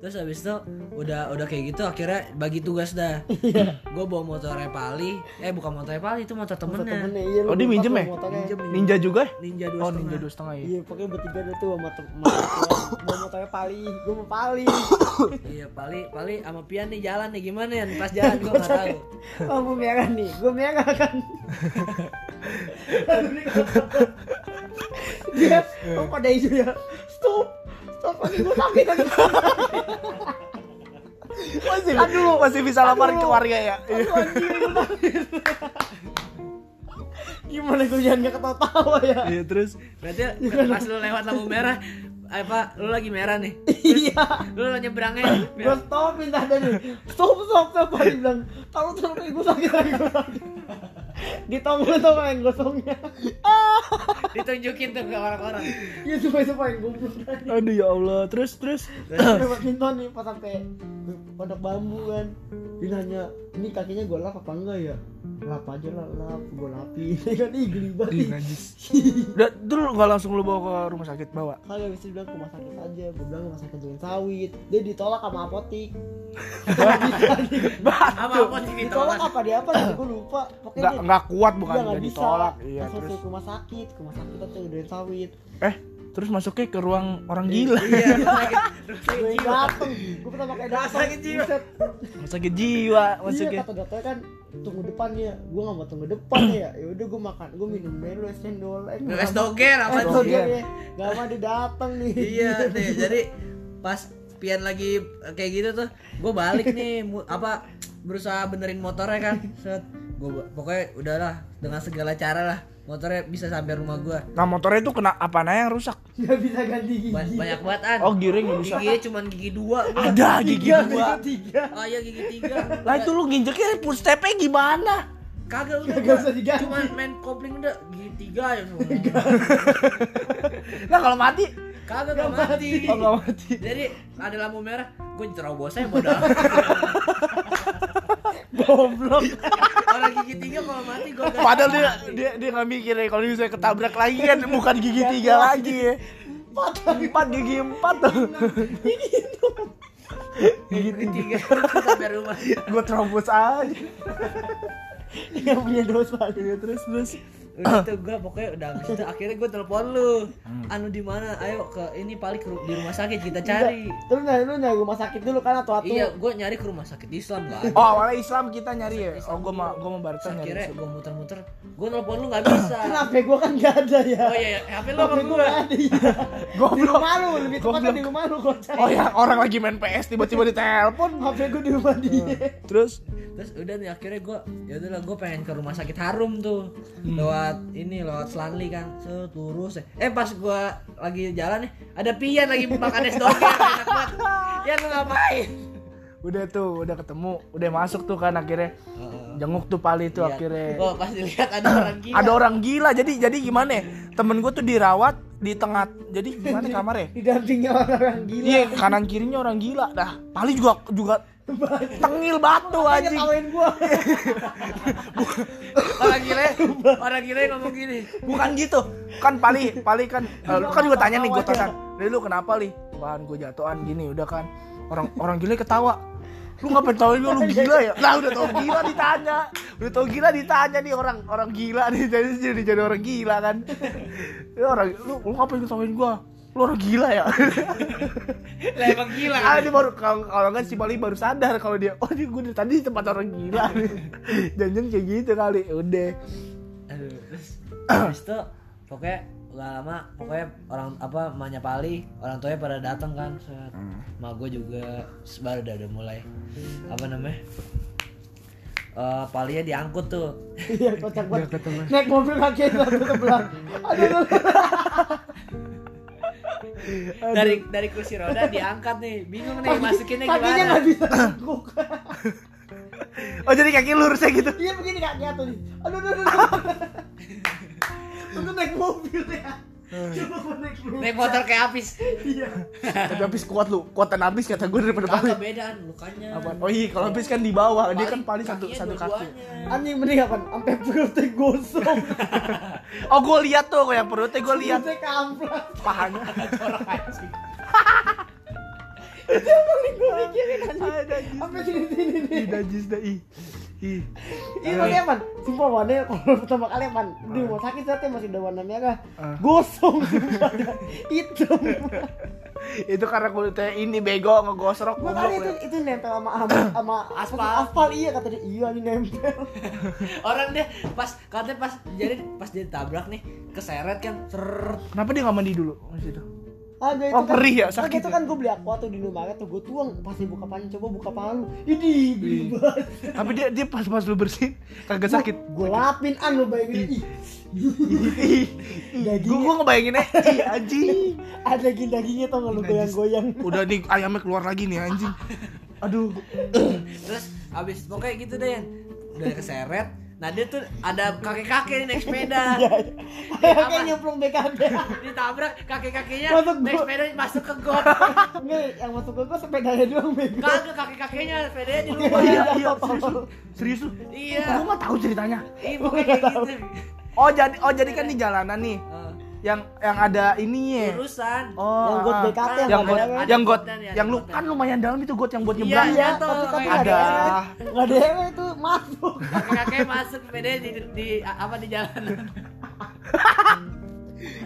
Terus habis itu udah udah kayak gitu akhirnya bagi tugas dah Iya. gue bawa motornya Pali eh bukan motornya Pali itu motor Motor temennya temennya iya. Oh, dia minjem ya? motornya. Minjem, ninja juga ya? ninja dua oh setengah. ninja dua setengah ya Iya, pokoknya bertiga ada tuh sama temen Bawa motornya Pali, gue mau Pali [COUGHS] iya Pali Pali sama Pian nih jalan nih gimana ya pas jalan gue nggak tahu [COUGHS] Lampu merah nih, gue merah kan [COUGHS] Dia, oh pada hijau ya Stop, gue sakit lagi masih masih bisa laporan ke warga ya Aduh, anjing, gua sakit. Gimana gue jangan gak ketawa-tawa ya? Iya terus? Berarti pas lu lewat lampu merah apa lu lagi merah nih? Iya. lu nyebrangnya? Gue stopin tadi nih Stop, stop, stop Pali bilang Tahu tuh gue sakit lagi, gue sakit di tong lu tau yang gosongnya [LAUGHS] Ditunjukin tuh ke orang-orang. iya supaya supaya goblok tadi Aduh ya Allah. Terus terus. udah badminton nih pas sampai pondok bambu kan dia nanya ini kakinya gue lap apa enggak ya lap aja lah lap gue lapin [LAUGHS] kan ih geli banget. [LAUGHS] Udah, dulu nggak langsung lu bawa ke rumah sakit bawa. kagak bisa bilang ke rumah sakit aja gue bilang rumah sakit Duren Sawit dia ditolak sama apotik Apa apa sih ditolak ditolak? apa dia apa gue lupa pokoknya Nggak nggak kuat bukan Iya, nggak ditolak. Iya Langsung terus. ke rumah sakit, ke rumah sakit atau Duren Sawit. Eh terus masuknya ke ruang orang gila. Iya, [LAUGHS] rumah sakit. Rumah sakit Gue jiwa. dateng, gue pertama kali dateng. sakit jiwa. Rumah sakit jiwa Iya masuknya. kata dokter kan tunggu depan ya, gue gak mau tunggu depan ya. Ya udah gue makan, gue minum dulu es cendol. Eh, Es doger apa doger ya. Gak mau dia dateng nih. Iya [LAUGHS] nih, jadi pas Pian lagi kayak gitu tuh, gue balik nih, apa berusaha benerin motornya kan, set, gue pokoknya udahlah dengan segala cara lah, motornya bisa sampai rumah gue. Nah motornya itu kena apa nah yang rusak? Gak bisa ganti gigi. Ba- banyak banget an. Oh giring nggak bisa. Giginya cuma gigi dua. gua. Ada gigi Tiga, dua. tiga, tiga. Oh iya gigi tiga. Lah itu lu nginjeknya footstepnya gimana? Kagak udah. Kagak gua usah diganti. Cuman main kopling udah gigi tiga ya semua. Nah kalau mati, Kagak gak mati. oh nggak mati. Jadi ada lampu merah, gue terobos aja modal. Goblok. [LAUGHS] Orang gigi tiga kalau mati gue. Padahal dia dia dia nggak mikir ya kalau misalnya ketabrak lagi kan [LAUGHS] bukan gigi tiga lagi ya. Empat, empat gigi empat tuh. [LAUGHS] Gigi tiga sampai rumah. Gue terobos aja. Yang punya dosa. Iya terus terus. Udah tuh gue pokoknya udah habis itu akhirnya gue telepon lu. Anu di mana? Ayo ke ini paling ke ru- di rumah sakit kita cari. Terus nyari lu nyari rumah sakit dulu kan atau Iya, gue nyari ke rumah sakit Islam gak ada. Oh awalnya Islam kita nyari ya. Oh gue mau gue mau barusan nyari. Akhirnya Islam. gue muter-muter, gue nelpon lu gak bisa. [COUGHS] Kenapa gue kan gak ada ya? Oh iya, iya. HP lu HP sama gue ya. [LAUGHS] Di Goblok. rumah lu, lebih tepatnya di rumah lu. Oh ya orang lagi main PS tiba-tiba ditelepon. HP gue di rumah dia. Terus Terus udah nih akhirnya gue, ya udahlah gue pengen ke rumah sakit Harum tuh, lewat ini lewat Slanli kan, set lurus ya. Eh pas gue lagi jalan nih, ada Pian lagi makan es doger, enak banget. Ya lu ngapain? udah tuh udah ketemu udah masuk tuh kan akhirnya jenguk tuh pali tuh Iya. akhirnya Oh pas dilihat ada orang [CLEARS THROAT] gila. ada orang gila jadi jadi gimana ya? temen gue tuh dirawat di tengah jadi gimana [LAUGHS] kamarnya Didampingi orang-orang gila. iya kanan kirinya orang gila dah pali juga juga tengil batu anjing. tawain gua. orang gila, orang gila yang ngomong gini. bukan gitu. Kan pali pali kan lu kan gue tanya nih gue tanya dari lu kenapa li? Bahan gue jatuhan gini udah kan. Orang orang gila ketawa. Lu ngapain tawain gue lu gila ya? Lah udah tau gila ditanya. Udah tau gila ditanya nih orang orang gila nih. Jadi jadi jadi orang gila kan. Ya orang lu lu ngapain ketawain gue lu orang gila ya. [LAUGHS] Lah emang gila. ah dia baru kalau kalau kan si Pali baru sadar kalau dia oh dia gue tadi di tempat orang gila. [LAUGHS] Jangan kayak gitu kali udah. Aduh, terus habis itu pokoknya gak lama pokoknya orang apa mamanya Pali orang tuanya pada datang kan set. Mak gue juga baru udah, udah mulai apa namanya Eh Palinya diangkut tuh. Iya kocak banget. Naik mobil kakinya [LAUGHS] satu aduh, aduh. Dari dari kursi roda diangkat nih bingung nih masukinnya Kakinya gimana nggak bisa [LAUGHS] oh jadi kaki lurusnya gitu Iya begini kakinya tuh nih. Aduh, aduh, aduh. [LAUGHS] aduh. Naik mobil ya. Naik motor kayak habis Iya. Tapi habis kuat lu, kuatan habis kata gue daripada Pali. kagak bedaan lukanya Apaan? Oh iya, kalau habis kan di bawah, dia kan Pali Pali satu satu kaki. Anjing mending apa? Sampai perutnya gosong. [LAUGHS] Oh gue lihat tuh kayak perutnya gue lihat Perutnya kamplas. pahanya. [LAUGHS] Orang anjing. Itu yang paling gue mikirin anjing. Sampai sini-sini nih. Ih, najis dah ih. Ih. Ini makanya man, sumpah warnanya kalau pertama kali man di rumah sakit saya masih ada warna merah, Ah. gosong, [LAUGHS] hitam. [LAUGHS] Itu karena kulitnya ini bego ngegosrok. Makanya itu itu nempel sama sama, sama [COUGHS] Aspal. aspal. Iya kata dia. Iya ini nempel. [LAUGHS] orang deh pas katanya pas jadi pas dia tabrak nih keseret kan ser Kenapa dia nggak mandi dulu? Situ? Ada itu Oh, perih ya, Agak sakit itu ya? kan gue beli aqua tuh di Indomaret tuh gue tuang pasti buka panen coba buka palu. Ini banget. Tapi dia dia pas pas lu bersihin kagak sakit. Gue lapin an lo bayangin. Gue gue ngebayanginnya, ih anjing. [LAUGHS] Ada daging dagingnya tau gak lu goyang-goyang. Udah nih ayamnya keluar lagi nih anjing. [LAUGHS] Aduh. terus abis pokoknya gitu deh Yan. udah keseret Nah dia tuh ada kakek-kakek nih naik sepeda. [LAUGHS] Kayak nyemplung BKB. [LAUGHS] Ditabrak kakek-kakeknya naik got. sepeda masuk ke got. [LAUGHS] Nih, yang masuk ke gua sepedanya doang bego. Kagak kakek-kakeknya sepedanya di Iya, luar. iya, iya, serius lu? Iya. Gue mah tahu ceritanya. Iya pokoknya kayak gitu. Oh jadi oh jadi kan di jalanan nih yang yang ada ini ya. Urusan. Oh, Yang got ah. BKT yang yang yang got, Ada yang lu kan lumayan dalam itu got yang buat Iya, nyebrang. iya. Tapi tapi kayak nggak ada ada. ewe. Nggak ada ewe itu masuk. Kakek-kakek masuk sepedanya di, di apa di jalanan. [LAUGHS]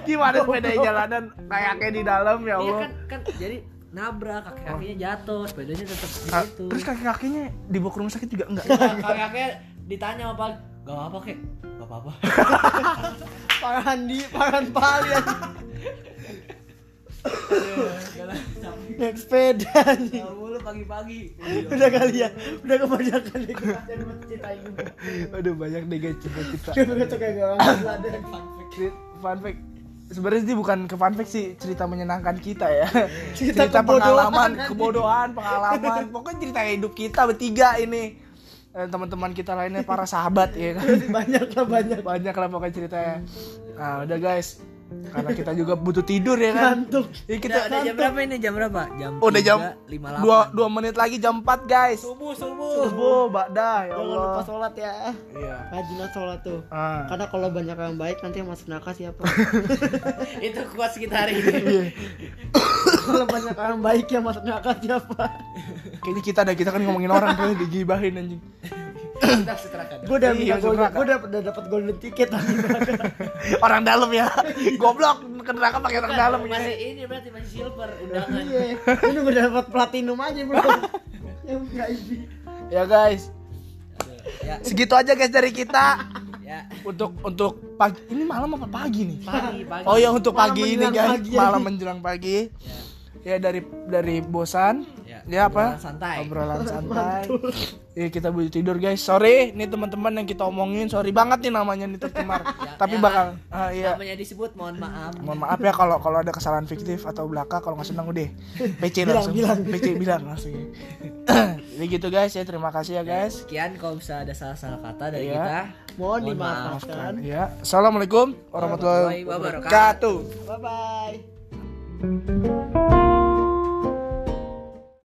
Gimana sepeda di jalanan kayaknya di dalam ya Iya Allah. kan kan jadi nabrak kakek-kakeknya jatuh, sepedanya tetap di Ah, situ. Terus kaki-kakinya dibawa ke rumah sakit juga enggak? kakek-kakeknya ditanya sama gak apa-apa kek, gak apa-apa. [LAUGHS] Parahan di parahan pali ya. Naik sepeda nih. Gak mulu pagi-pagi. Udah kali ya. Udah kebanyakan ceritain gua. Aduh banyak deh guys cerita-cerita. Gua kata kayak gak orang ada. Ceri- Fun fact. Sebenarnya sih bukan ke fun fact sih cerita menyenangkan kita ya. Cerita Cerita, kebodohan pengalaman, kebodohan, pengalaman. Pokoknya cerita hidup kita bertiga ini. Dan teman-teman kita lainnya para sahabat ya kan. Banyak lah banyak. Banyak lah pokoknya ceritanya. Nah, udah guys. Karena kita juga butuh tidur ya kan. Ngantuk. Jadi Kita udah jam berapa ini? Jam berapa? Jam udah jam 58. dua, dua menit lagi jam 4 guys. subuh subuh. Subuh, Bakda ya Jangan lupa sholat ya. Iya. Rajinlah sholat tuh. Ah. Karena kalau banyak yang baik nanti yang masuk neraka siapa? [LAUGHS] Itu kuat sekitar hari ini. kalau banyak orang baik yang masuk neraka siapa? Kayaknya kita ada kita kan ngomongin orang kayaknya digibahin anjing. Kita. Gue udah Iya, minta gue udah, udah dapat golden ticket [LAUGHS] orang dalam ya. Goblok ke neraka pakai orang dalam ya. Masih ini berarti masih silver undangan. Iya, ini gue dapat platinum aja bro. VIP. Ya guys, Ya, segitu aja guys dari kita. ya. Untuk untuk pagi ini malam apa pagi nih? Pagi, pagi. Oh ya untuk Malam pagi ini guys, pagi malam menjelang pagi. Ya dari dari bosan, Ya, ya apa? obrolan santai. Obrolan [LAUGHS] santai. Ya kita butuh tidur guys. Sorry nih teman-teman yang kita omongin, sorry banget nih namanya nih tercemar. [LAUGHS] Ya, Tapi ya, bakal ah, iya. Namanya disebut mohon maaf. Mohon maaf ya kalau kalau ada kesalahan fiktif atau belaka kalau nggak senang udah PC Bilang, langsung bilang. PC bilang langsung ya. [LAUGHS] Jadi gitu guys ya terima kasih ya guys. Sekian kalau bisa ada salah-salah kata dari Iya. kita. Mohon Mohon dimaafkan. Ya, assalamualaikum warahmatullahi wabarakatuh. Bye bye.